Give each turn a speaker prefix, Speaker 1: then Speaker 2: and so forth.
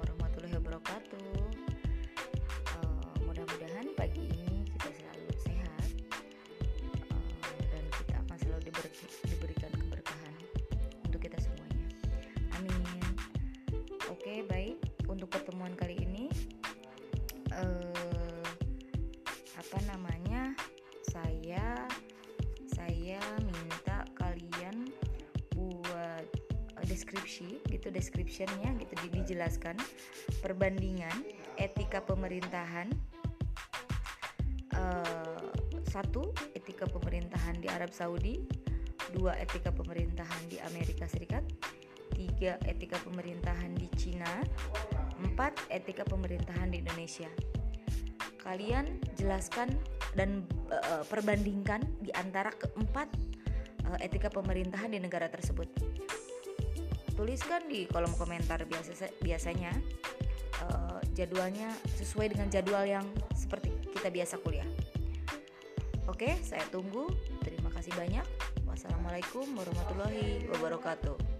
Speaker 1: Warahmatullahi wabarakatuh. Eh, mudah-mudahan pagi ini kita selalu sehat eh, dan kita akan selalu diber diberikan keberkahan untuk kita semuanya. Amin. Oke, baik untuk pertemuan kali ini. Uh, deskripsi gitu descriptionnya gitu di- dijelaskan. Perbandingan etika pemerintahan eh, satu etika pemerintahan di Arab Saudi dua etika pemerintahan di Amerika Serikat tiga etika pemerintahan di Cina empat etika pemerintahan di Indonesia. Kalian jelaskan dan eh, perbandingkan di antara keempat eh, etika pemerintahan di negara tersebut tuliskan di kolom komentar biasa biasanya eh, jadwalnya sesuai dengan jadwal yang seperti kita biasa kuliah. Oke, saya tunggu. Terima kasih banyak. Wassalamualaikum warahmatullahi wabarakatuh.